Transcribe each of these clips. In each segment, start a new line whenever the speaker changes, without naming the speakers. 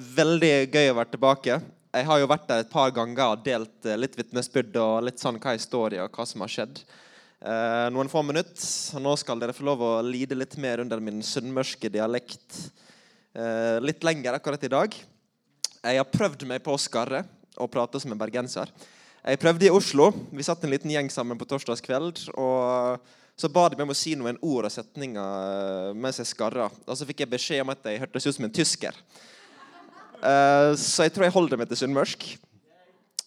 Veldig gøy å være tilbake. Jeg har jo vært der et par ganger og delt eh, litt vitnesbyrd og litt sånn hva er historie og hva som har skjedd. Eh, noen få minutter, nå skal dere få lov å lide litt mer under min sunnmørske dialekt. Eh, litt lenger akkurat i dag. Jeg har prøvd meg på å skarre og prate som en bergenser. Jeg prøvde i Oslo. Vi satt en liten gjeng sammen på torsdagskveld. og så ba de meg om å si noen ord og setninger mens jeg skarra. Og så fikk jeg beskjed om at jeg hørtes ut som en tysker. Eh, så jeg tror jeg holder meg til sunnmørsk.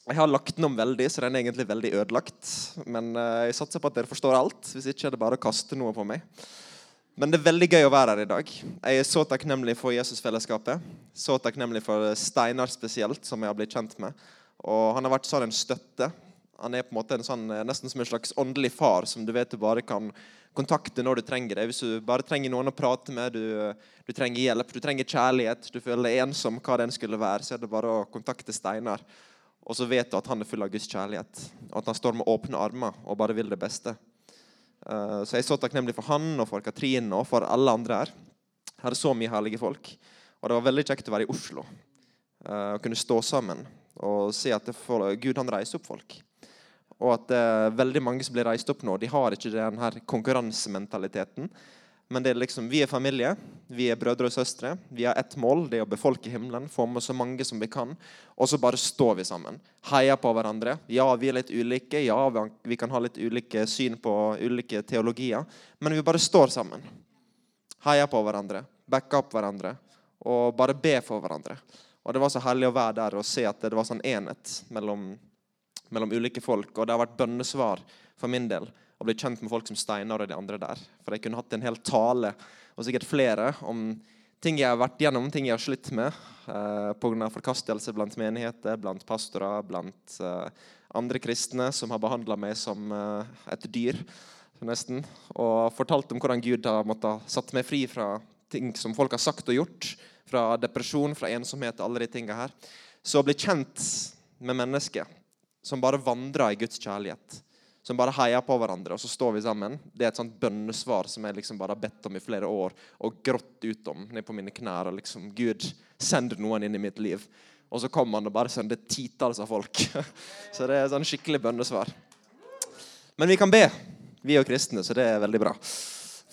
Jeg har lagt den om veldig, så den er egentlig veldig ødelagt. Men eh, jeg satser på at dere forstår alt. Hvis ikke er det bare å kaste noe på meg. Men det er veldig gøy å være her i dag. Jeg er så takknemlig for Jesusfellesskapet. Så takknemlig for Steinar spesielt, som jeg har blitt kjent med. Og han har vært sånn en støtte. Han er på en måte en sånn, nesten som en slags åndelig far som du vet du bare kan kontakte når du trenger det. Hvis du bare trenger noen å prate med, du, du trenger hjelp, du trenger kjærlighet, du føler deg ensom, hva den skulle være, så er det bare å kontakte Steinar. Og så vet du at han er full av Guds kjærlighet, og at han står med åpne armer og bare vil det beste. Uh, så jeg er så takknemlig for han og for Katrine og for alle andre her. Her er så mye herlige folk. Og det var veldig kjekt å være i Oslo uh, og kunne stå sammen og se at Gud han reiser opp folk og at uh, veldig mange som blir reist opp nå, de har ikke den her konkurransementaliteten. Men det er liksom, vi er familie, vi er brødre og søstre. Vi har ett mål, det er å befolke himmelen, få med så mange som vi kan. Og så bare står vi sammen. Heier på hverandre. Ja, vi er litt ulike. Ja, vi kan ha litt ulike syn på ulike teologier. Men vi bare står sammen. Heier på hverandre. Backer opp hverandre. Og bare be for hverandre. Og det var så herlig å være der og se at det var sånn enhet mellom mellom ulike folk. Og det har vært bønnesvar for min del å bli kjent med folk som Steinar og de andre der. For jeg kunne hatt en hel tale, og sikkert flere, om ting jeg har vært gjennom, ting jeg har slitt med eh, pga. forkastelse blant menigheter, blant pastorer, blant eh, andre kristne som har behandla meg som eh, et dyr, nesten. Og fortalt om hvordan Gud har måttet satt meg fri fra ting som folk har sagt og gjort. Fra depresjon, fra ensomhet, alle de tinga her. Så å bli kjent med mennesker som bare vandrer i Guds kjærlighet. Som bare heier på hverandre, og så står vi sammen. Det er et sånt bønnesvar som jeg liksom bare har bedt om i flere år og grått ut om ned på mine knær. og liksom, Gud, send noen inn i mitt liv. Og så kommer han og bare sender titalls av folk. Så det er et sånn skikkelig bønnesvar. Men vi kan be, vi er kristne, så det er veldig bra.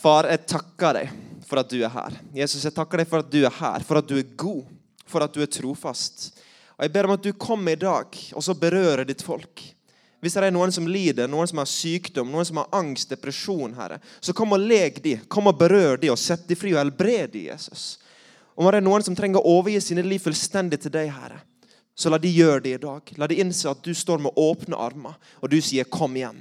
Far, jeg takker deg for at du er her. Jesus, jeg takker deg for at du er her, for at du er god, for at du er trofast. Og Jeg ber om at du kommer i dag og så berører ditt folk. Hvis det er noen som lider, noen som har sykdom, noen som har angst, depresjon, Herre, så kom og leg de, kom og berør de og sett de fri og helbred de, Jesus. Om det er noen som trenger å overgi sine liv fullstendig til deg, Herre, så la de gjøre det i dag. La de innse at du står med åpne armer, og du sier 'kom hjem'.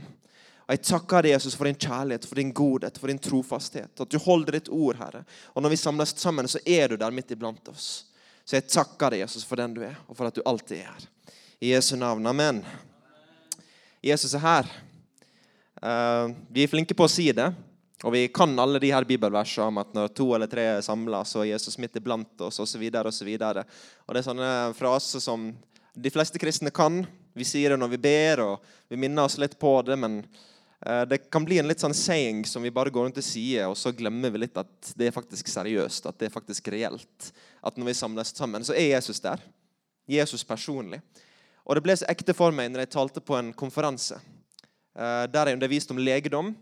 Og Jeg takker deg, Jesus, for din kjærlighet, for din godhet, for din trofasthet. At du holder ditt ord, Herre. Og når vi samles sammen, så er du der midt iblant oss. Så jeg takker deg, Jesus, for den du er, og for at du alltid er her. I Jesu navn. Amen. Jesus er her. Uh, vi er flinke på å si det. Og vi kan alle de her bibelversene om at når to eller tre er samla, så er Jesus midt iblant oss, osv. Og, det er sånne fraser som de fleste kristne kan. Vi sier det når vi ber, og vi minner oss litt på det, men Eh, det kan bli en litt sånn saying som vi bare går rundt og sier, og så glemmer vi litt at det er faktisk seriøst, at det er faktisk reelt. At når vi samles sammen, så er Jesus der. Jesus personlig. Og det ble så ekte for meg når jeg talte på en konferanse eh, der jeg underviste om legedom,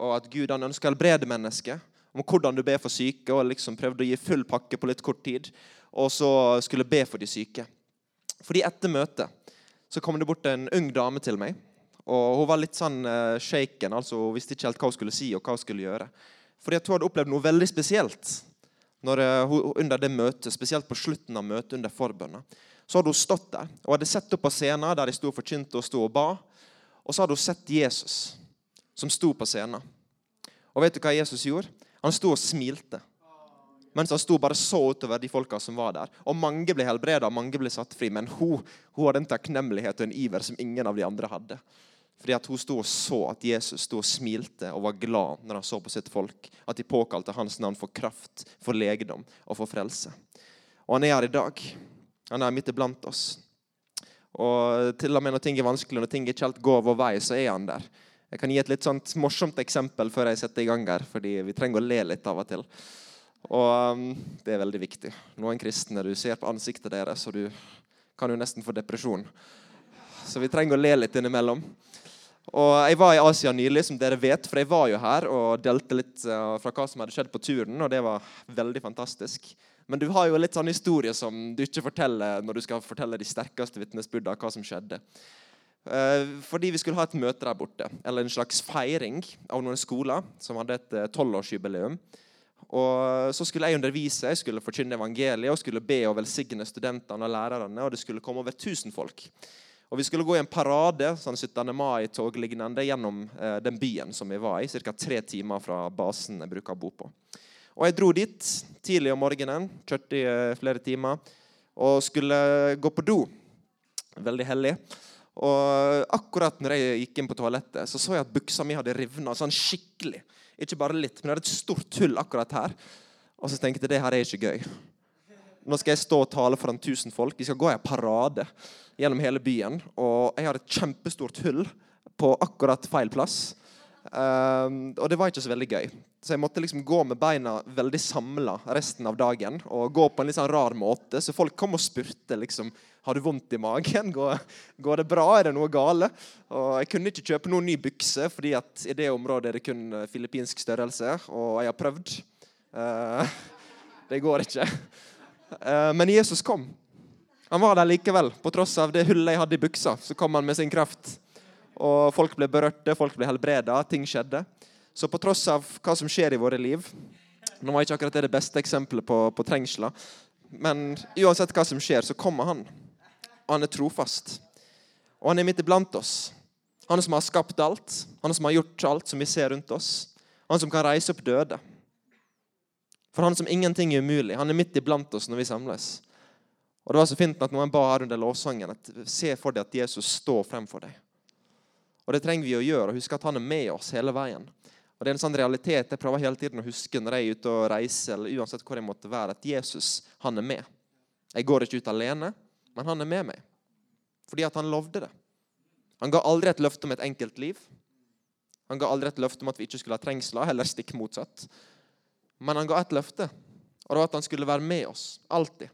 og at Gud han ønsker å helbrede mennesket. Om hvordan du ber for syke, og liksom prøvde å gi full pakke på litt kort tid. og så skulle be for de syke. Fordi etter møtet så kom det bort en ung dame til meg. Og Hun var litt sånn uh, shaken, altså hun visste ikke helt hva hun skulle si og hva hun skulle gjøre. Fordi at hun hadde opplevd noe veldig spesielt når, uh, under det møtet, spesielt på slutten av møtet under forbønna. Så hadde hun stått der og hadde sett opp på scenen der de sto og forkynte og sto og ba. Og så hadde hun sett Jesus som sto på scenen. Og vet du hva Jesus gjorde? Han sto og smilte mens han sto bare så utover de folka som var der. Og Mange ble helbreda, mange ble satt fri, men hun, hun hadde en takknemlighet og en iver som ingen av de andre hadde. Fordi at Hun sto og så at Jesus sto og smilte og var glad når han så på sitt folk. At de påkalte hans navn for kraft, for legedom og for frelse. Og han er her i dag. Han er midt iblant oss. Og til og med når ting er vanskelig, når ting ikke helt går vår vei, så er han der. Jeg kan gi et litt sånt morsomt eksempel før jeg setter i gang her, fordi vi trenger å le litt av og til. Og um, det er veldig viktig. Noen kristne du ser på ansiktet deres, og du kan jo nesten få depresjon. Så vi trenger å le litt innimellom. Og Jeg var i Asia nylig, som dere vet, for jeg var jo her og delte litt uh, fra hva som hadde skjedd på turen, og det var veldig fantastisk. Men du har jo litt sånn historie som du ikke forteller når du skal fortelle de sterkeste vitnesbyrda hva som skjedde. Eh, fordi vi skulle ha et møte der borte, eller en slags feiring av noen skoler som hadde et eh, tolvårsjubileum. Og Så skulle jeg undervise, jeg skulle forkynne evangeliet og skulle be og velsigne studentene og lærerne. og Det skulle komme over 1000 folk. Og Vi skulle gå i en parade sånn 17. mai-tog lignende gjennom eh, den byen som vi var i. Ca. tre timer fra basen jeg bruker å bo på. Og Jeg dro dit tidlig om morgenen, kjørte i eh, flere timer, og skulle gå på do. Veldig hellig. Og akkurat når jeg gikk inn på toalettet, så så jeg at buksa mi hadde rivna sånn skikkelig. Ikke bare litt, men det hadde et stort hull akkurat her. Og så tenkte jeg det her er ikke gøy. Nå skal jeg stå og tale foran 1000 folk. Vi skal gå i en parade gjennom hele byen. Og jeg har et kjempestort hull på akkurat feil plass. Um, og det var ikke så veldig gøy. Så jeg måtte liksom gå med beina veldig samla resten av dagen. Og gå på en litt sånn rar måte. Så folk kom og spurte liksom Har du vondt i magen? Går, går, det bra? Er det noe gale? Og jeg kunne ikke kjøpe noen ny bukse, fordi at i det området er det kun eh, filippinsk størrelse. Og jeg har prøvd. Uh, det går ikke. Uh, men Jesus kom. Han var der likevel. På tross av det hullet jeg hadde i buksa, så kom han med sin kraft. Og folk ble berørte, folk ble helbreda, ting skjedde. Så på tross av hva som skjer i våre liv Nå var ikke akkurat det det beste eksempelet på, på trengsler. Men uansett hva som skjer, så kommer han. Og han er trofast. Og han er midt iblant oss. Han som har skapt alt, han som har gjort alt som vi ser rundt oss. Han som kan reise opp døde. For han som ingenting er umulig. Han er midt iblant oss når vi samles. Og Det var så fint at noen ba her under lovsangen at se for deg at Jesus står fremfor deg. Og det trenger vi å gjøre, og huske at han er med oss hele veien. Og det er en sånn realitet jeg prøver hele tiden å huske når jeg er ute og reiser, eller uansett hvor jeg måtte være, at Jesus han er med. Jeg går ikke ut alene, men han er med meg. Fordi at han lovde det. Han ga aldri et løfte om et enkelt liv. Han ga aldri et løfte om at vi ikke skulle ha trengsler, heller stikk motsatt. Men han ga et løfte, og det var at han skulle være med oss. Alltid.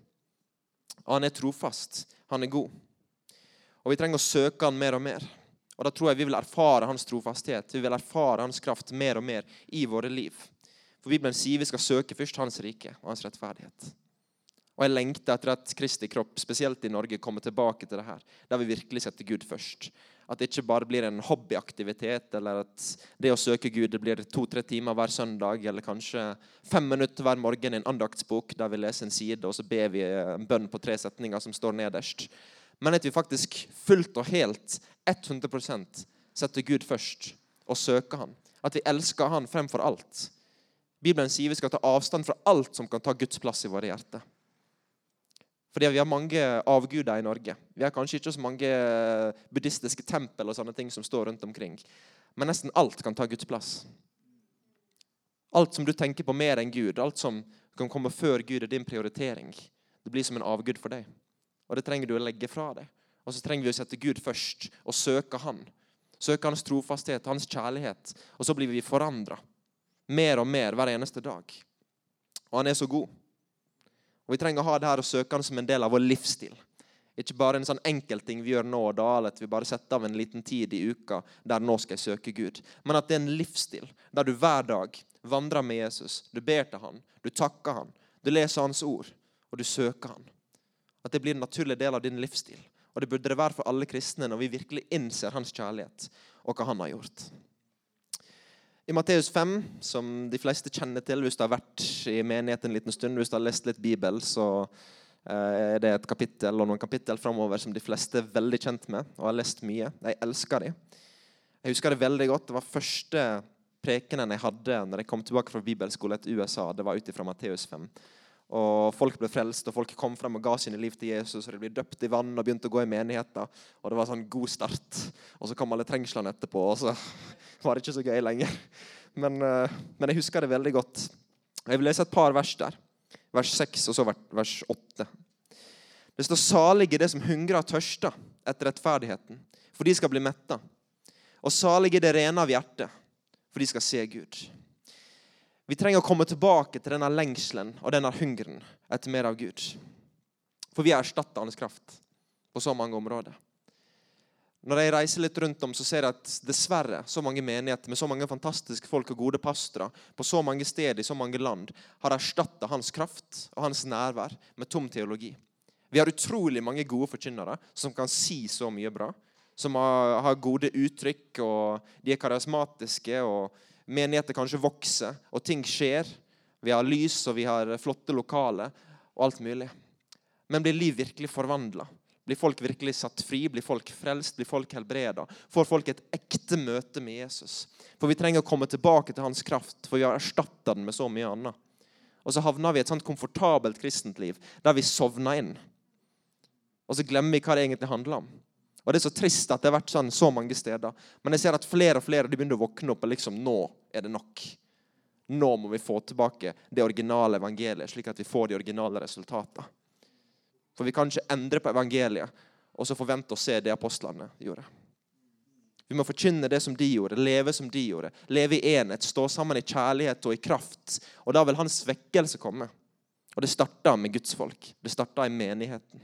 Og han er trofast. Han er god. Og vi trenger å søke han mer og mer. Og Da tror jeg vi vil erfare hans trofasthet, vi vil erfare hans kraft mer og mer i våre liv. For Bibelen sier vi skal søke først hans rike og hans rettferdighet. Og Jeg lengter etter at Kristi kropp, spesielt i Norge, kommer tilbake til det her, der vi virkelig setter Gud først. At det ikke bare blir en hobbyaktivitet, eller at det å søke Gud det blir to-tre timer hver søndag, eller kanskje fem minutter hver morgen i en andaktsbok der vi leser en side, og så ber vi en bønn på tre setninger som står nederst men at vi faktisk fullt og helt 100% setter Gud først og søker Han. At vi elsker Han fremfor alt. Bibelen sier vi skal ta avstand fra alt som kan ta Guds plass i våre hjerter. Fordi Vi har mange avguder i Norge. Vi har kanskje ikke så mange buddhistiske tempel og sånne ting som står rundt omkring. Men nesten alt kan ta Guds plass. Alt som du tenker på mer enn Gud, alt som kan komme før Gud, er din prioritering. Det blir som en avgud for deg. Og det trenger du å legge fra deg. Og så trenger vi å sette Gud først og søke Han. Søke Hans trofasthet, Hans kjærlighet. Og så blir vi forandra. Mer og mer hver eneste dag. Og Han er så god. Og Vi trenger å ha det her og søke Han som en del av vår livsstil. Ikke bare en sånn enkeltting vi gjør nå og da, eller at vi bare setter av en liten tid i uka der nå skal jeg søke Gud. Men at det er en livsstil der du hver dag vandrer med Jesus. Du ber til Han, du takker Han, du leser Hans ord, og du søker han. At det blir en naturlig del av din livsstil. Og det burde det være for alle kristne når vi virkelig innser hans kjærlighet og hva han har gjort. I Matteus 5, som de fleste kjenner til hvis du har vært i menighet en liten stund, hvis du har lest litt Bibel, så eh, er det et kapittel og noen kapittel framover som de fleste er veldig kjent med og har lest mye. Jeg elsker dem. Jeg husker det veldig godt. Det var første prekenen jeg hadde når jeg kom tilbake fra bibelskole til USA. Det var ut ifra Matteus 5. Og Folk ble frelst, og folk kom frem og ga sine liv til Jesus. og De ble døpt i vann og begynte å gå i menigheter. Og Det var sånn god start. Og Så kom alle trengslene etterpå, og så var det ikke så gøy lenger. Men, eh, men jeg husker det veldig godt. Jeg vil lese et par vers der. Vers 6 og så vers 8. Det står 'Salig er det som hungrer og tørster etter rettferdigheten', for de skal bli metta. Og salig er det rene av hjerte, for de skal se Gud. Vi trenger å komme tilbake til denne lengselen og denne hungeren etter mer av Gud. For vi har erstatta hans kraft på så mange områder. Når jeg reiser litt rundt om, så ser jeg at dessverre så mange menigheter med så mange fantastiske folk og gode pastorer på så mange steder i så mange land har erstatta hans kraft og hans nærvær med tom teologi. Vi har utrolig mange gode forkynnere som kan si så mye bra. Som har, har gode uttrykk, og de er karismatiske. og menigheter kanskje vokser, og ting skjer. Vi har lys, og vi har flotte lokaler, og alt mulig. Men blir liv virkelig forvandla? Blir folk virkelig satt fri? Blir folk frelst? Blir folk helbreda? Får folk et ekte møte med Jesus? For vi trenger å komme tilbake til hans kraft, for vi har erstatta den med så mye annet. Og så havner vi i et sånt komfortabelt kristent liv der vi sovner inn. Og så glemmer vi hva det egentlig handler om. Og Det er så trist at det har vært sånn så mange steder. Men jeg ser at flere og flere de begynner å våkne opp og liksom Nå er det nok. Nå må vi få tilbake det originale evangeliet, slik at vi får de originale resultatene. For vi kan ikke endre på evangeliet og så forvente å se det apostlene gjorde. Vi må forkynne det som de gjorde, leve som de gjorde. Leve i enhet, stå sammen i kjærlighet og i kraft. Og da vil hans svekkelse komme. Og det starta med Guds folk. Det starta i menigheten.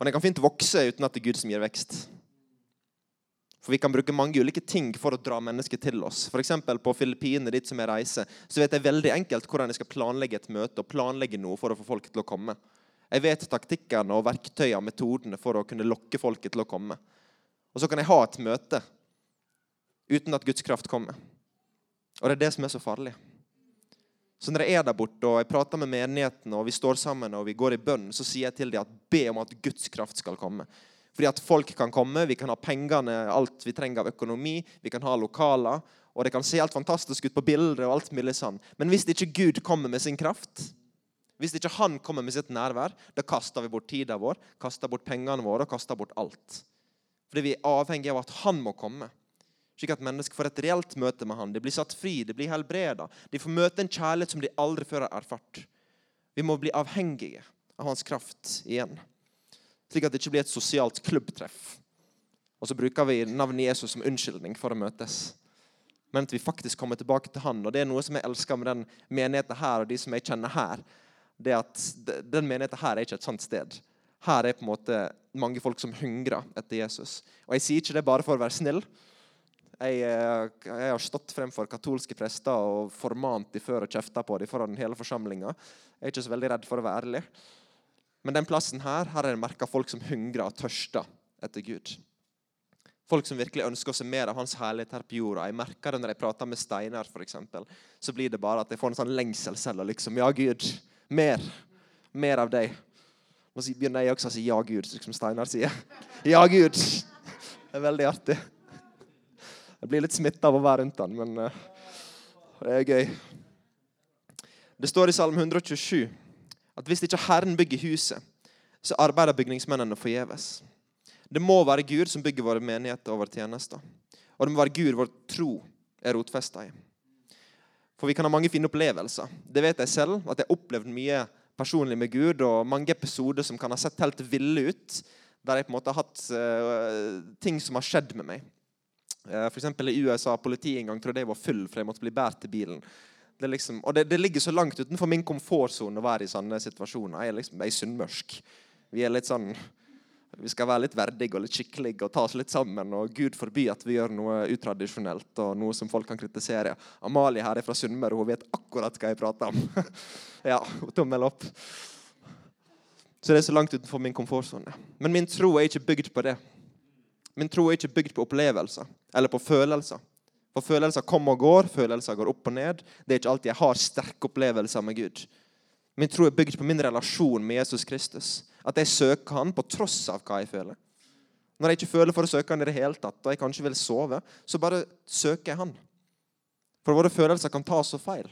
Og den kan fint vokse uten at det er Gud som gir vekst. For Vi kan bruke mange ulike ting for å dra mennesker til oss. F.eks. på Filippinene, dit som jeg reiser, så vet jeg veldig enkelt hvordan jeg skal planlegge et møte og planlegge noe for å få folk til å komme. Jeg vet taktikkene og verktøyene og metodene for å kunne lokke folket til å komme. Og så kan jeg ha et møte uten at Guds kraft kommer. Og det er det som er så farlig. Så når jeg er der borte og jeg prater med menigheten, og vi står sammen og vi går i bønn, så sier jeg til dem at be om at Guds kraft skal komme. Fordi at folk kan komme, vi kan ha pengene, alt vi trenger av økonomi, vi kan ha lokaler, og det kan se helt fantastisk ut på bilder og alt mulig sånn. Men hvis ikke Gud kommer med sin kraft, hvis ikke Han kommer med sitt nærvær, da kaster vi bort tida vår, kaster bort pengene våre og kaster bort alt. Fordi vi er avhengig av at Han må komme slik at mennesker får et reelt møte med han. De blir satt fri, de blir helbreda. De får møte en kjærlighet som de aldri før har erfart. Vi må bli avhengige av hans kraft igjen, slik at det ikke blir et sosialt klubbtreff. Og så bruker vi navnet Jesus som unnskyldning for å møtes. Men at vi faktisk kommer tilbake til han. Og det er noe som jeg elsker med den menigheten her og de som jeg kjenner her. det at Den menigheten her er ikke et sant sted. Her er på en måte mange folk som hungrer etter Jesus. Og jeg sier ikke det bare for å være snill. Jeg, eh, jeg, har stått fremfor katolske prester og formant de før og kjefta på dem foran hele forsamlinga. Jeg er ikke så veldig redd for å være ærlig. Men den plassen her her er jeg merka folk som hungrer og tørster etter Gud. Folk som virkelig ønsker å se mer av hans herlighet her på jorda. Jeg merker det når jeg prater med Steinar, f.eks. Så blir det bare at jeg får en sånn lengselscelle. Liksom. Ja, Gud. Mer. Mer av deg. Nå begynner jeg også å si ja, Gud, som Steinar sier. Ja, Gud. Det er veldig artig. Jeg blir litt smitta av å være rundt han, men uh, det er gøy. Det står i Salm 127 at hvis ikke Herren bygger huset, så arbeider bygningsmennene forgjeves. Det må være Gud som bygger våre menigheter og våre tjenester. Og det må være Gud vår tro er rotfesta i. For vi kan ha mange fine opplevelser. Det vet jeg selv. At jeg har opplevd mye personlig med Gud, og mange episoder som kan ha sett helt ville ut. Der jeg på en måte har hatt uh, ting som har skjedd med meg. Eh, eksempel I USA politiet en gang trodde jeg var full for jeg måtte bli båret til bilen. Det, liksom, og det, det, ligger så langt utenfor min komfortsone å være i sånne situasjoner. Jeg er liksom, jeg er sunnmørsk. Vi er litt sånn Vi skal være litt verdige og litt skikkelige og ta oss litt sammen. Og Gud forby at vi gjør noe utradisjonelt og noe som folk kan kritisere. Amalie her er fra Sunnmøre, hun vet akkurat hva jeg prater om. ja, tommel opp. Så det er så langt utenfor min komfortsone. Men min tro er ikke bygd på det. Min tro er ikke bygd på opplevelser eller på følelser. For følelser kommer og går, følelser går opp og ned. Det er ikke alltid jeg har sterke opplevelser med Gud. Min tro er bygd på min relasjon med Jesus Kristus. At jeg søker han på tross av hva jeg føler. Når jeg ikke føler for å søke han i det hele tatt, og jeg kanskje vil sove, så bare søker jeg han. For våre følelser kan ta så feil.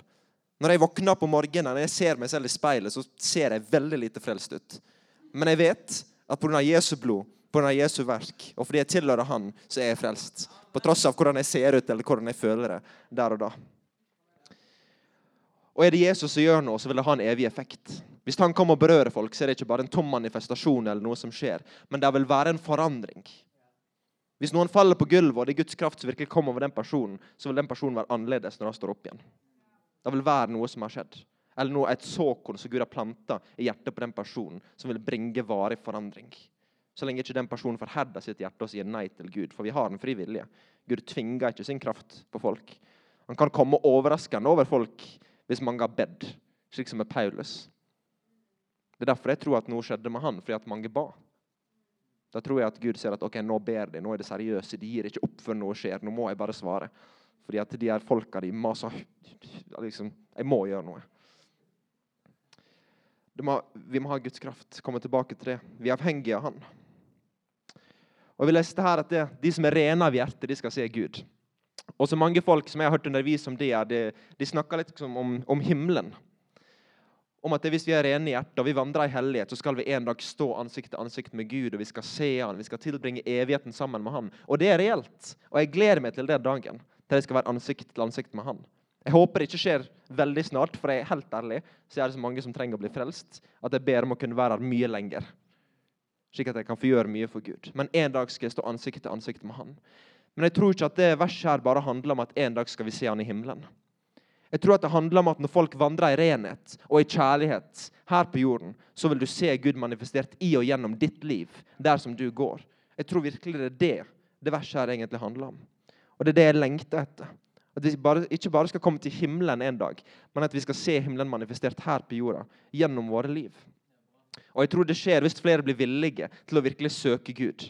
Når jeg våkner på morgenen og jeg ser meg selv i speilet, så ser jeg veldig lite frelst ut. Men jeg vet at pga. Jesu blod, pga. Jesu verk, og fordi jeg tilhører Han, så er jeg frelst. På tross av hvordan jeg ser ut eller hvordan jeg føler det der og da. Og er det Jesus som gjør noe, så vil det ha en evig effekt. Hvis han kommer og berører folk, så er det ikke bare en tom manifestasjon, eller noe som skjer, men det vil være en forandring. Hvis noen faller på gulvet, og det er Guds kraft som virkelig kommer over den personen, så vil den personen være annerledes når han står opp igjen. Det vil være noe som har skjedd. Eller noe, et såkorn som Gud har planta i hjertet på den personen, som vil bringe varig forandring. Så lenge ikke den personen forherder sitt hjerte og sier nei til Gud. For vi har en fri vilje. Gud tvinger ikke sin kraft på folk. Han kan komme overraskende over folk hvis mange har bedt, slik som med Paulus. Det er derfor jeg tror at noe skjedde med han, fordi at mange ba. Da tror jeg at Gud ser at ok, nå ber de, nå er det seriøse. De gir ikke opp før noe skjer. Nå må jeg bare svare. Fordi at de her folka de maser liksom, Jeg må gjøre noe. Må, vi må ha Guds kraft. Komme tilbake til det. Vi er avhengige av Han. Og vi leste her at det, De som er rene av hjerte, de skal se Gud. Og så mange folk som jeg har hørt undervise om det, de, de snakker litt om, om, himmelen. Om at hvis vi er rene i hjertet og vi vandrer i hellighet, så skal vi en dag stå ansikt til ansikt med Gud, og vi skal se han, vi skal tilbringe evigheten sammen med han. Og det er reelt. Og jeg gleder meg til den dagen til jeg skal være ansikt til ansikt med han. Jeg håper det ikke skjer veldig snart, for jeg er helt ærlig, så er det så mange som trenger å bli frelst, at jeg ber om å kunne være her mye lenger. Slik at jeg kan få gjøre mye for Gud. Men en dag skal jeg stå ansikt til ansikt med han. Men jeg tror ikke at det verset her bare handler om at en dag skal vi se han i himmelen. Jeg tror at det handler om at når folk vandrer i renhet og i kjærlighet her på jorden, så vil du se Gud manifestert i og gjennom ditt liv der som du går. Jeg tror virkelig det er det det verset her egentlig handler om. Og det er det jeg lengter etter. At vi bare, ikke bare skal komme til himmelen en dag, men at vi skal se himmelen manifestert her på jorda gjennom våre liv. Og jeg tror det skjer hvis flere blir villige til å virkelig søke Gud.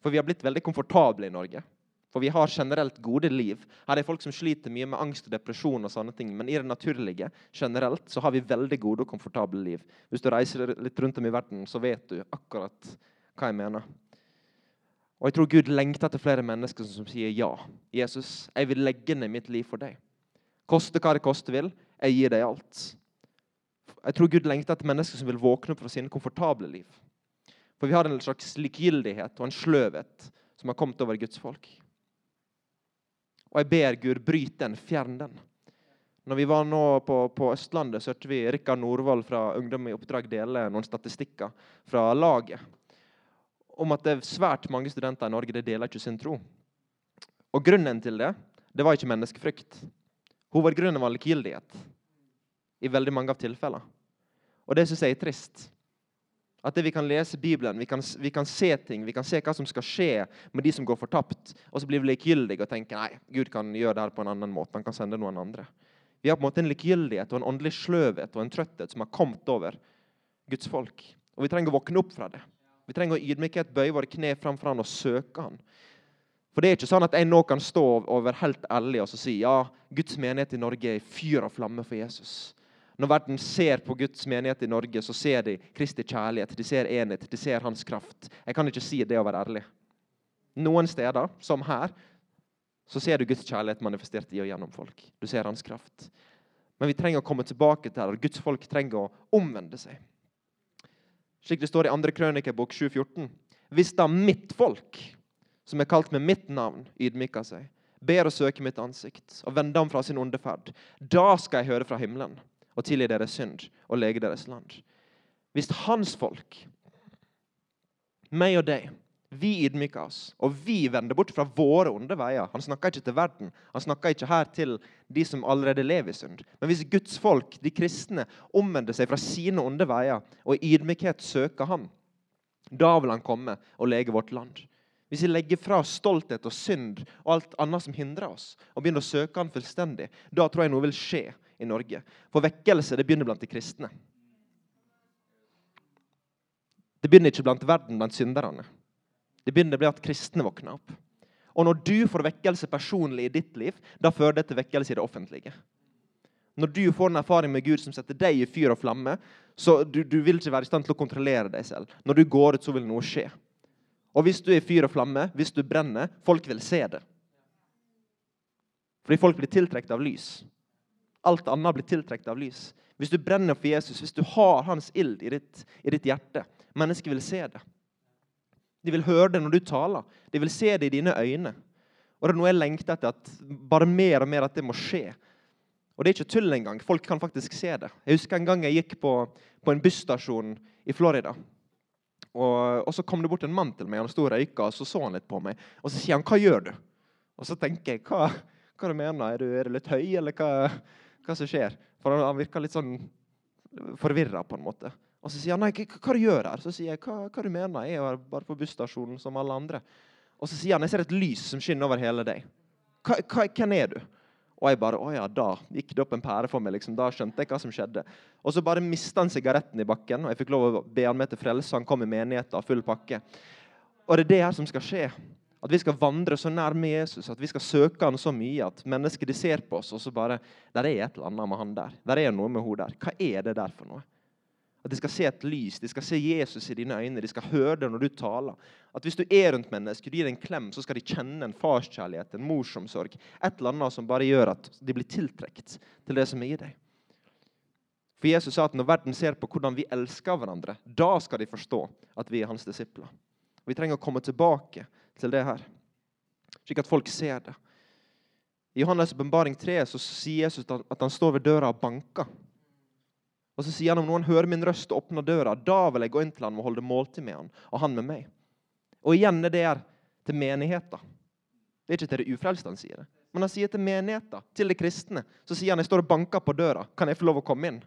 For vi har blitt veldig komfortable i Norge. For vi har generelt gode liv. Her er folk som sliter mye med angst og depresjon. og sånne ting, Men i det naturlige generelt, så har vi veldig gode og komfortable liv. Hvis du reiser litt rundt om i verden, så vet du akkurat hva jeg mener. Og jeg tror Gud lengter etter flere mennesker som sier ja. Jesus, jeg vil legge ned mitt liv for deg. Koste hva det koste vil. Jeg gir deg alt. Jeg tror Gud lengter etter mennesker som vil våkne opp fra sine komfortable liv. For vi har en slags likegyldighet og en sløvhet som har kommet over Guds folk. Og jeg ber Gud, bryt den, fjern den. Når vi var nå på, på Østlandet, så hørte vi Rikard Norvoll fra Ungdom i oppdrag dele noen statistikker fra laget om at det er svært mange studenter i Norge det deler ikke sin tro. Og Grunnen til det det var ikke menneskefrykt. Hovedgrunnen var likegyldighet i veldig mange av tilfellene. Og det syns jeg er trist. At vi kan lese Bibelen, vi kan, vi kan, se ting, vi kan se hva som skal skje med de som går fortapt. Og så blir vi likegyldige og tenker nei, Gud kan gjøre det her på en annen måte. Han kan sende noen andre. Vi har på en måte en likegyldighet og en åndelig sløvhet og en trøtthet som har kommet over Guds folk. Og vi trenger å våkne opp fra det. Vi trenger å ydmykhet bøye våre kne framfor han og søke han. For det er ikke sånn at jeg nå kan stå over helt ærlig og si ja, Guds menighet i Norge er fyr og flamme for Jesus. Når verden ser på Guds menighet i Norge, så ser de Kristi kjærlighet, de ser enhet, de ser hans kraft. Jeg kan ikke si det å være ærlig. Noen steder, som her, så ser du Guds kjærlighet manifestert i og gjennom folk. Du ser hans kraft. Men vi trenger å komme tilbake til det. Guds folk trenger å omvende seg. Slik det står i 2. Krønikebok 7,14. Hvis da mitt folk, som er kalt med mitt navn, ydmyker seg, ber å søke mitt ansikt og vender om fra sin onde ferd, da skal jeg høre fra himmelen og tilgi deres synd og lege deres land. Hvis hans folk, meg og deg, vi ydmyker oss, og vi vender bort fra våre onde veier Han snakker ikke til verden, han snakker ikke her til de som allerede lever i synd. Men hvis Guds folk, de kristne, omvender seg fra sine onde veier og i ydmykhet søker Han, Da vil han komme og lege vårt land. Hvis vi legger fra stolthet og synd og alt annet som hindrer oss, og begynner å søke han fullstendig, da tror jeg noe vil skje i Norge. For vekkelse det begynner blant de kristne. Det begynner ikke blant verden, blant synderne. Det begynner med at kristne våkner opp. Og når du får vekkelse personlig i ditt liv, da fører det til vekkelse i det offentlige. Når du får en erfaring med Gud som setter deg i fyr og flamme, så du, du vil ikke være i stand til å kontrollere deg selv. Når du går ut, så vil noe skje. Og hvis du er i fyr og flamme, hvis du brenner, folk vil se det. Fordi folk blir tiltrukket av lys. Alt annet blir tiltrukket av lys. Hvis du brenner for Jesus, hvis du har hans ild i ditt, i ditt hjerte, mennesker vil se det. De vil høre det når du taler. De vil se det i dine øyne. Og det er noe jeg lengter etter, at bare mer og mer at det må skje. Og det er ikke tull engang. Folk kan faktisk se det. Jeg husker en gang jeg gikk på, på en busstasjon i Florida. Og, og, så kom det bort en mann til meg, han sto og røyka, og så så han litt på meg. Og så sier han 'Hva gjør du?' Og så tenker jeg 'Hva, hva du mener Er du, er du litt høy, eller hva, hva som skjer?' For han, virka litt sånn forvirra, på en måte. Og så sier han 'Nei, hva, du gjør her?' Så sier jeg hva, 'Hva du mener Jeg er bare på busstasjonen som alle andre.' Og så sier han 'Jeg ser et lys som skinner over hele deg'. Hvem er du? Og jeg bare Å ja, da gikk det opp en pære for meg. liksom, Da skjønte jeg hva som skjedde. Og så bare mista han sigaretten i bakken, og jeg fikk lov å be han med til frelse. Han kom i menigheten, full pakke. Og det er det her som skal skje. At vi skal vandre så nær med Jesus, at vi skal søke han så mye at mennesker de ser på oss, og så bare Der er et eller annet med han der. Der er noe med hun der. Hva er det der for noe? At de skal se et lys, de skal se Jesus i dine øyne, de skal høre det når du taler. At Hvis du er rundt mennesker, du gir en klem, så skal de kjenne en farskjærlighet, en morsomsorg. Et eller annet som bare gjør at de blir tiltrukket til det som er i deg. For Jesus sa at når verden ser på hvordan vi elsker hverandre, da skal de forstå at vi er hans disipler. Vi trenger å komme tilbake til det her, slik at folk ser det. I Johannes' åpenbaring 3 så sier Jesus at han står ved døra og banker. Og så sier han om noen hører min røst og åpner døra, da vil jeg gå inn til han og holde måltid med han, og han med meg. Og igjen er det her til menigheter. Det er ikke til det ufrelste han sier det. Men han sier til menigheter, til de kristne. Så sier han jeg står og banker på døra. Kan jeg få lov å komme inn?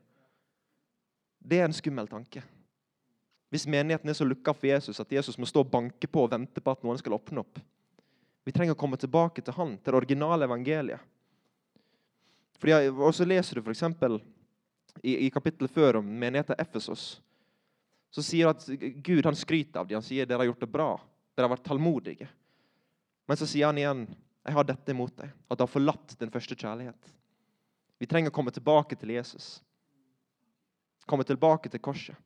Det er en skummel tanke. Hvis menigheten er så lukka for Jesus at Jesus må stå og banke på og vente på at noen skal åpne opp. Vi trenger å komme tilbake til han, til det originale evangeliet. Fordi, og så leser du f.eks i, i kapittelet før om menigheten Efesos, så sier at Gud han skryter av dem. Han sier dere har gjort det bra. Dere har vært tålmodige. Men så sier han igjen jeg har dette imot deg, at du har forlatt din første kjærlighet. Vi trenger å komme tilbake til Jesus. Komme tilbake til korset.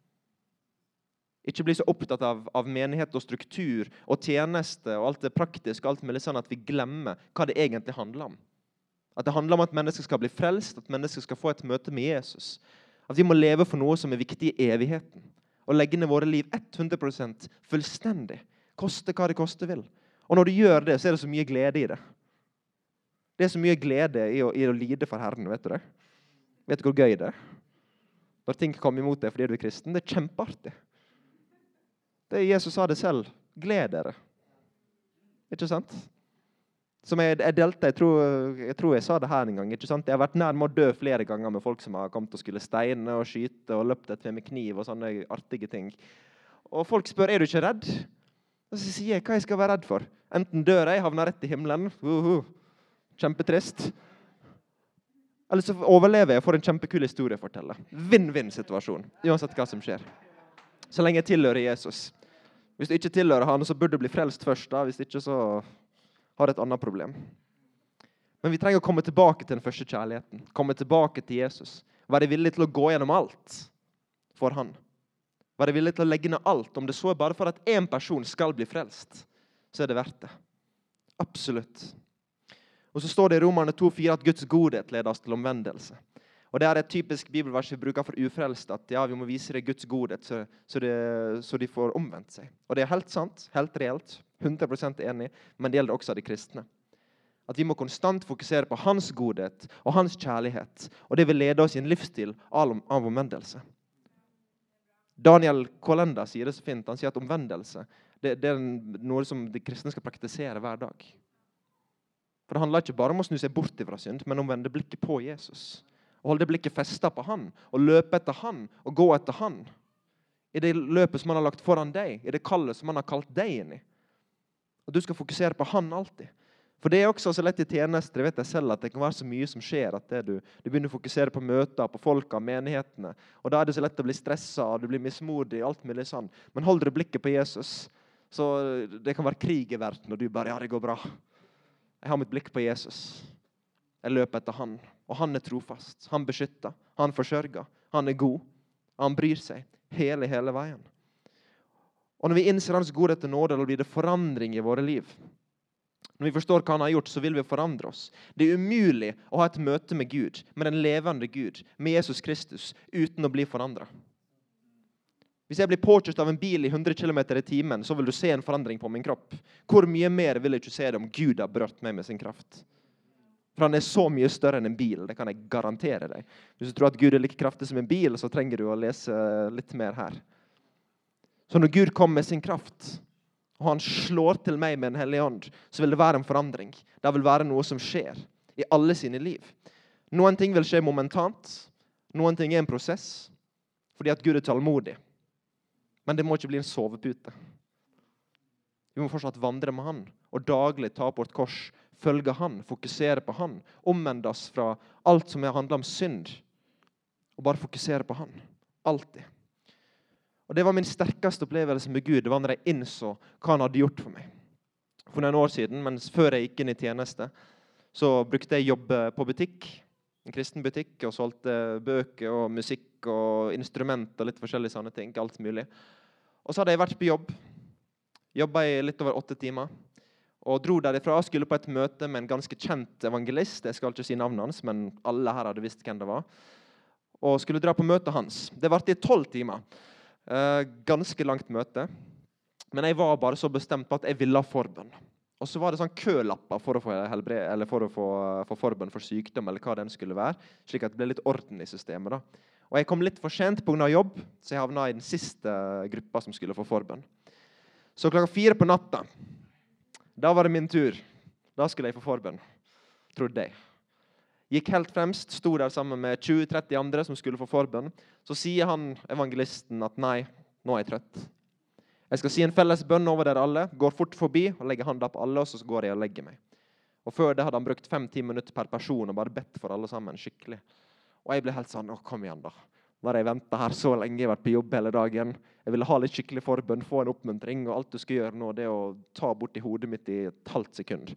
Ikke bli så opptatt av, av, menighet og struktur og tjeneste og alt det praktiske alt mulig sånn at vi glemmer hva det egentlig handler om. At det handler om at mennesker skal bli frelst, at mennesker skal få et møte med Jesus. At vi må leve for noe som er viktig i evigheten. Og legge ned våre liv 100 fullstendig. Koste hva det koste vil. Og når du gjør det, så er det så mye glede i det. Det er så mye glede i å, i å lide for Herren. Vet du det? Vet du hvor gøy det er? Når ting kommer imot deg fordi du er kristen. Det er kjempeartig. Det Jesus sa det selv. Gled dere. Ikke sant? Som jeg, jeg delte, jeg tror, jeg tror, jeg sa det her en gang. ikke sant? Jeg har vært nær med å dø flere ganger med folk som har kommet og skulle steine og skyte og løpt etter med kniv og sånne artige ting. Og folk spør er du ikke redd. Og så sier jeg hva jeg skal være redd for. Enten dør jeg, havner rett i himmelen. Uh -huh. Kjempetrist. Eller så overlever jeg og får en kjempekul historie å fortelle. Vinn-vinn-situasjon. Uansett hva som skjer. Så lenge jeg tilhører Jesus. Hvis du ikke tilhører han, så burde du bli frelst først. da. Hvis ikke, så har du et annet problem. Men vi trenger å komme tilbake til den første kjærligheten. Komme tilbake til Jesus. Være villig til å gå gjennom alt for han. Være villig til å legge ned alt, om det så er bare for at én person skal bli frelst. Så er det verdt det. Absolutt. Og så står det i Romerne 2,4 at Guds godhet leder oss til omvendelse. Og Det er et typisk bibelvers vi bruker for ufrelste. At ja, vi må vise det Guds godhet, så, så, det, så de får omvendt seg. Og det er helt sant. Helt reelt. 100% enig, men det gjelder også de kristne. At vi må konstant fokusere på hans godhet og hans kjærlighet. Og det vil lede oss i en livsstil av omvendelse. Daniel Kolenda sier det så fint. Han sier at omvendelse det, det er noe som de kristne skal praktisere hver dag. For Det handler ikke bare om å snu seg bort fra synd, men om å vende blikket på Jesus. Og Holde blikket festa på han, og løpe etter han og gå etter han. i det løpet som han har lagt foran deg, i det kallet som han har kalt deg inn i. Og du skal fokusere på han alltid. For det er også så lett i tjenester vet jeg selv, at det kan være så mye som skjer. at du, du, begynner å fokusere på møter, på folka, menighetene. Og Da er det så lett å bli stressa, du blir mismodig. alt mulig sånn. Men hold dere blikket på Jesus. Så Det kan være krig i verden, og du bare Ja, det går bra. Jeg har mitt blikk på Jesus. Jeg løper etter han. Og han er trofast. Han beskytter. Han forsørger. Han er god. Han bryr seg hele, hele veien. Og Når vi innser Hans godhet og nåde, da blir det forandring i våre liv. Når vi forstår hva han har gjort, så vil vi forandre oss. Det er umulig å ha et møte med Gud, med den levende Gud, med Jesus Kristus, uten å bli forandra. Hvis jeg blir påkjørt av en bil i 100 km i timen, så vil du se en forandring på min kropp. Hvor mye mer vil jeg ikke se det om Gud har berørt meg med sin kraft? For han er så mye større enn en bil. Det kan jeg garantere deg. Hvis du tror at Gud er like kraftig som en bil, så trenger du å lese litt mer her. Så når Gud kommer med sin kraft, og han slår til meg med Den hellige ånd, så vil det være en forandring. Det vil være noe som skjer i alle sine liv. Noen ting vil skje momentant. Noen ting er en prosess fordi at Gud er tålmodig. Men det må ikke bli en sovepute. Vi må fortsatt vandre med Han og daglig ta opp vårt kors, følge Han, fokusere på Han. omvendes fra alt som handler om synd, og bare fokusere på Han. Alltid. Og Det var min sterkeste opplevelse med Gud det var når jeg innså hva han hadde gjort for meg. For noen år siden, mens før jeg gikk inn i tjeneste, så brukte jeg jobbe på butikk. En kristen butikk og solgte bøker og musikk og instrument og litt forskjellige sånne ting. alt mulig. Og så hadde jeg vært på jobb. Jobba i litt over åtte timer. Og dro derifra skulle på et møte med en ganske kjent evangelist. Jeg skal ikke si navnet hans, men alle her hadde visst hvem det var. Og skulle dra på møtet hans. Det varte i tolv timer. Eh, ganske langt møte. Men jeg var bare så bestemt på at jeg ville ha forbønn. Og så var det sånn kølapper for å få, helbred, eller for å få, for forbønn for sykdom. eller hva den skulle være, Slik at det ble litt orden i systemet. da. Og Jeg kom litt for sent pga. jobb, så jeg havna i den siste gruppa som skulle få forbønn. Så klokka fire på natta, da var det min tur. Da skulle jeg få forbønn. Trodde jeg. Gikk helt fremst, sto der sammen med 20-30 andre som skulle få forbønn. Så sier han evangelisten at nei, nå er jeg trøtt. Jeg skal si en felles bønn over dere alle, går fort forbi og legger handa på alle, og så går jeg og legger meg. Og Før det hadde han brukt fem-ti minutter per person og bare bedt for alle sammen. skikkelig. Og jeg ble helt sånn Å, kom igjen, da. Har jeg venta her så lenge, jeg har vært på jobb hele dagen. Jeg ville ha litt skikkelig forbønn, få en oppmuntring, og alt du skal gjøre nå, det er å ta borti hodet mitt i et halvt sekund.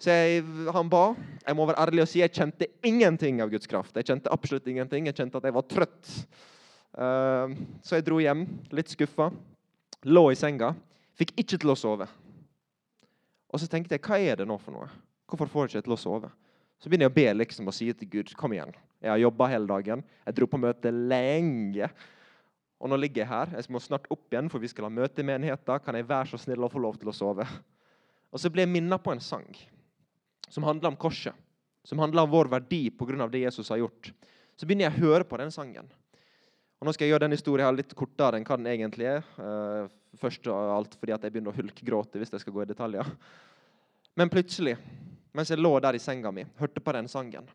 Så jeg, han ba. Jeg må være ærlig og si jeg kjente ingenting av Guds kraft. Jeg kjente absolutt ingenting. Jeg kjente at jeg var trøtt. Uh, så jeg dro hjem, litt skuffa. Lå i senga. Fikk ikke til å sove. Og så tenkte jeg, hva er det nå for noe? Hvorfor får jeg ikke til å sove? Så begynner jeg å be liksom og si til Gud kom igjen. Jeg har jobba hele dagen. Jeg dro på møte lenge. Og nå ligger jeg her. Jeg må snart opp igjen, for vi skal ha møte i menigheten. Kan jeg være så snill å få lov til å sove? Og så ble jeg minnet på en sang som handler om korset, som handler om vår verdi pga. det Jesus har gjort, så begynner jeg å høre på den sangen. Og Nå skal jeg gjøre den historien litt kortere enn hva den egentlig er. Uh, først og alt fordi at jeg begynner å hulkgråte hvis jeg skal gå i detaljer. Men plutselig, mens jeg lå der i senga mi, hørte på den sangen,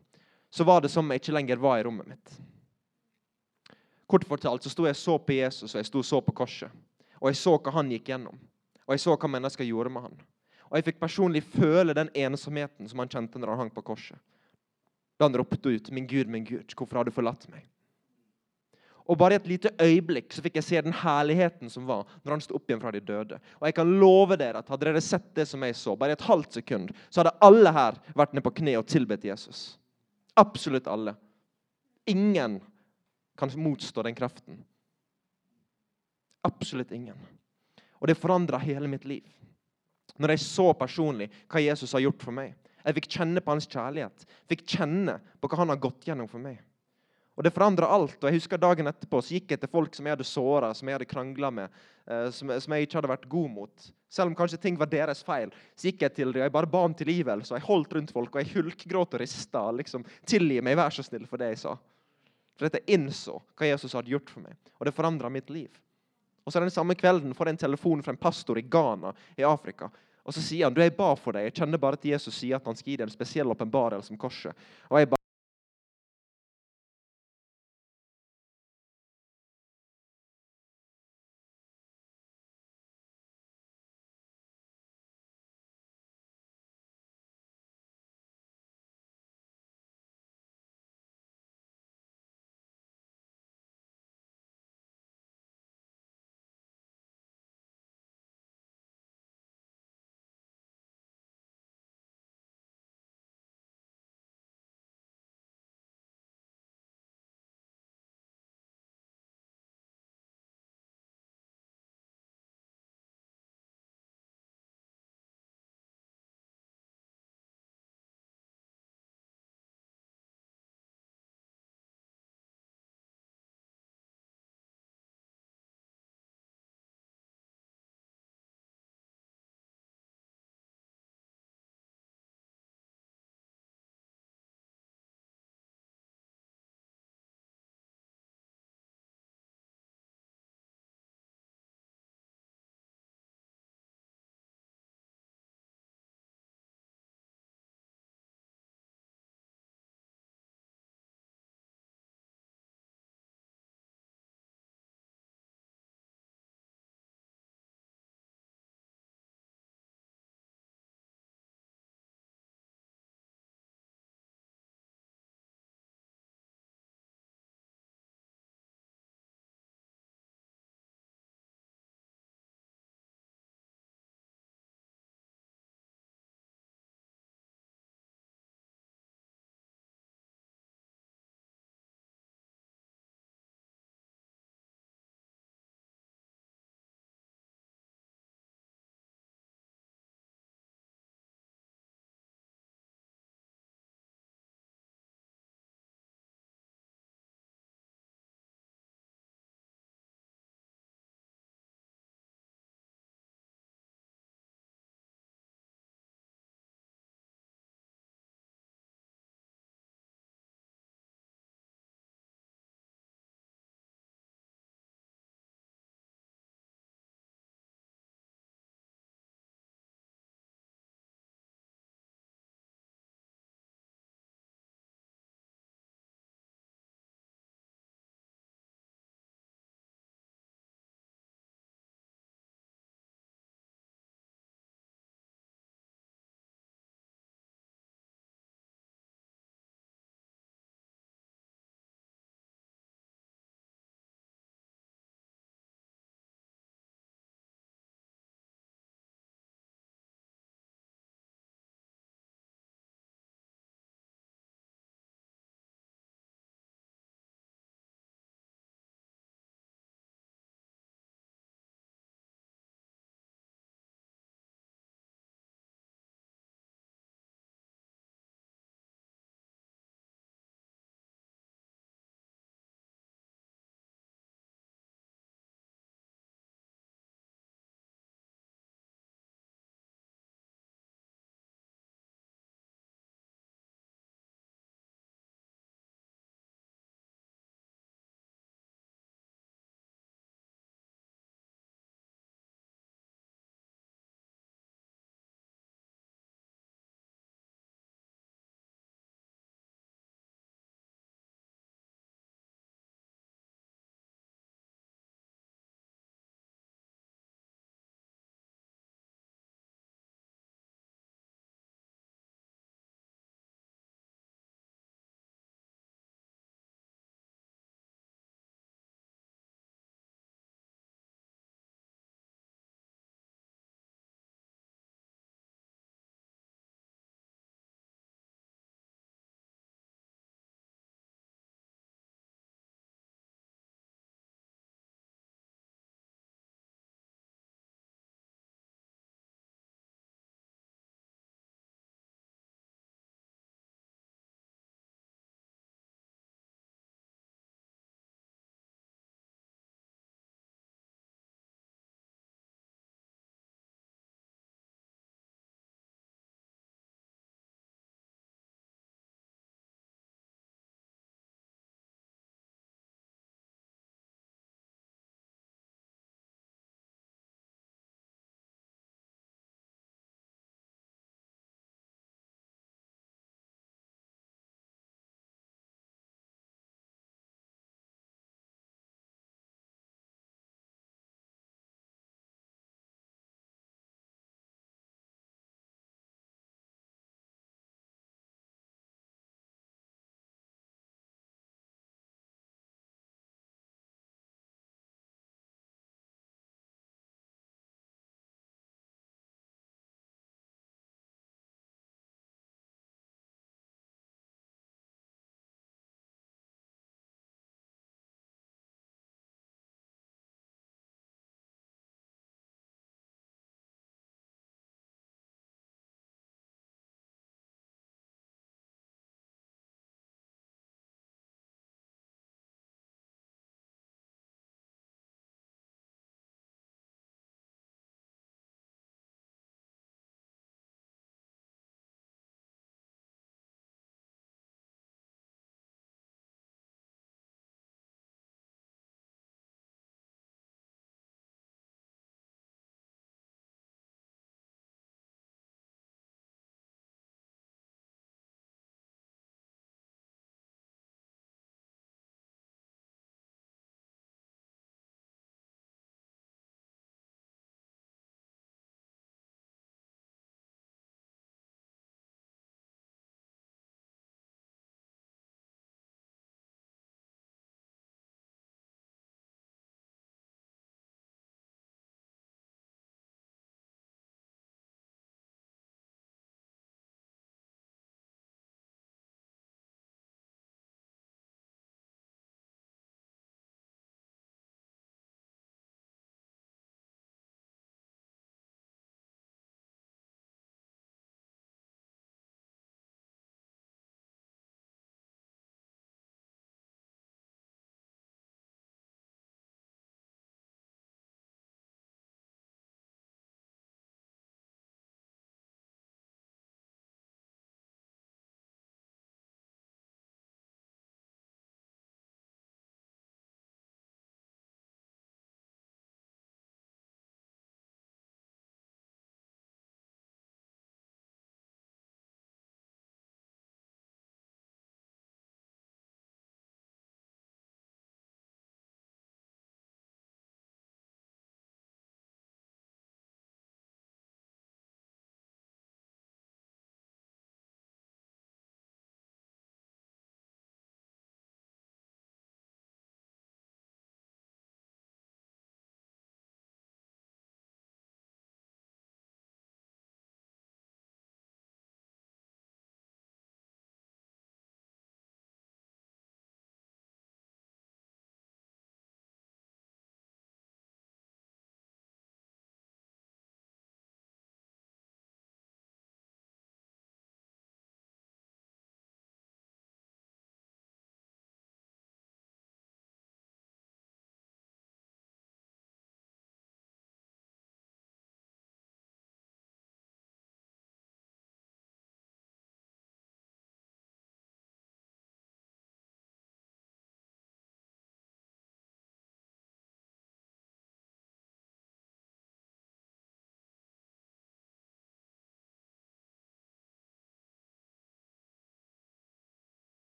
så var det som jeg ikke lenger var i rommet mitt. Kort fortalt så sto jeg så på Jesus og jeg sto så på korset. Og jeg så hva han gikk gjennom. Og jeg så hva mennesker gjorde med han. Og jeg fikk personlig føle den ensomheten som han kjente når han hang på korset. Da han ropte ut 'Min Gud, min Gud, hvorfor har du forlatt meg?' Og Bare i et lite øyeblikk så fikk jeg se den herligheten som var når han sto opp igjen fra de døde. Og jeg kan love dere at Hadde dere sett det som jeg så, bare i et halvt sekund, så hadde alle her vært ned på kne og tilbedt Jesus. Absolutt alle. Ingen kan motstå den kraften. Absolutt ingen. Og det forandra hele mitt liv. Når jeg så personlig hva Jesus har gjort for meg. Jeg fikk kjenne på hans kjærlighet. Fikk kjenne på hva han har gått gjennom for meg. Og Det forandra alt. og jeg husker Dagen etterpå så gikk jeg til folk som jeg hadde såra, som jeg hadde krangla med, eh, som, jeg ikke hadde vært god mot. Selv om kanskje ting var deres feil, så gikk jeg til dem og jeg bare ba om tilgivelse. og Jeg holdt rundt folk og jeg hulkgråt og rista. Liksom, Tilgi meg, vær så snill, for det jeg sa. For dette innså hva Jesus hadde gjort for meg. Og det forandra mitt liv. Og så Den samme kvelden får jeg en telefon fra en pastor i Ghana i Afrika og så sier han du, jeg ba for deg. Jeg kjenner bare at Jesus sier at han skal gi deg en spesiell åpenbarelse om korset. Og jeg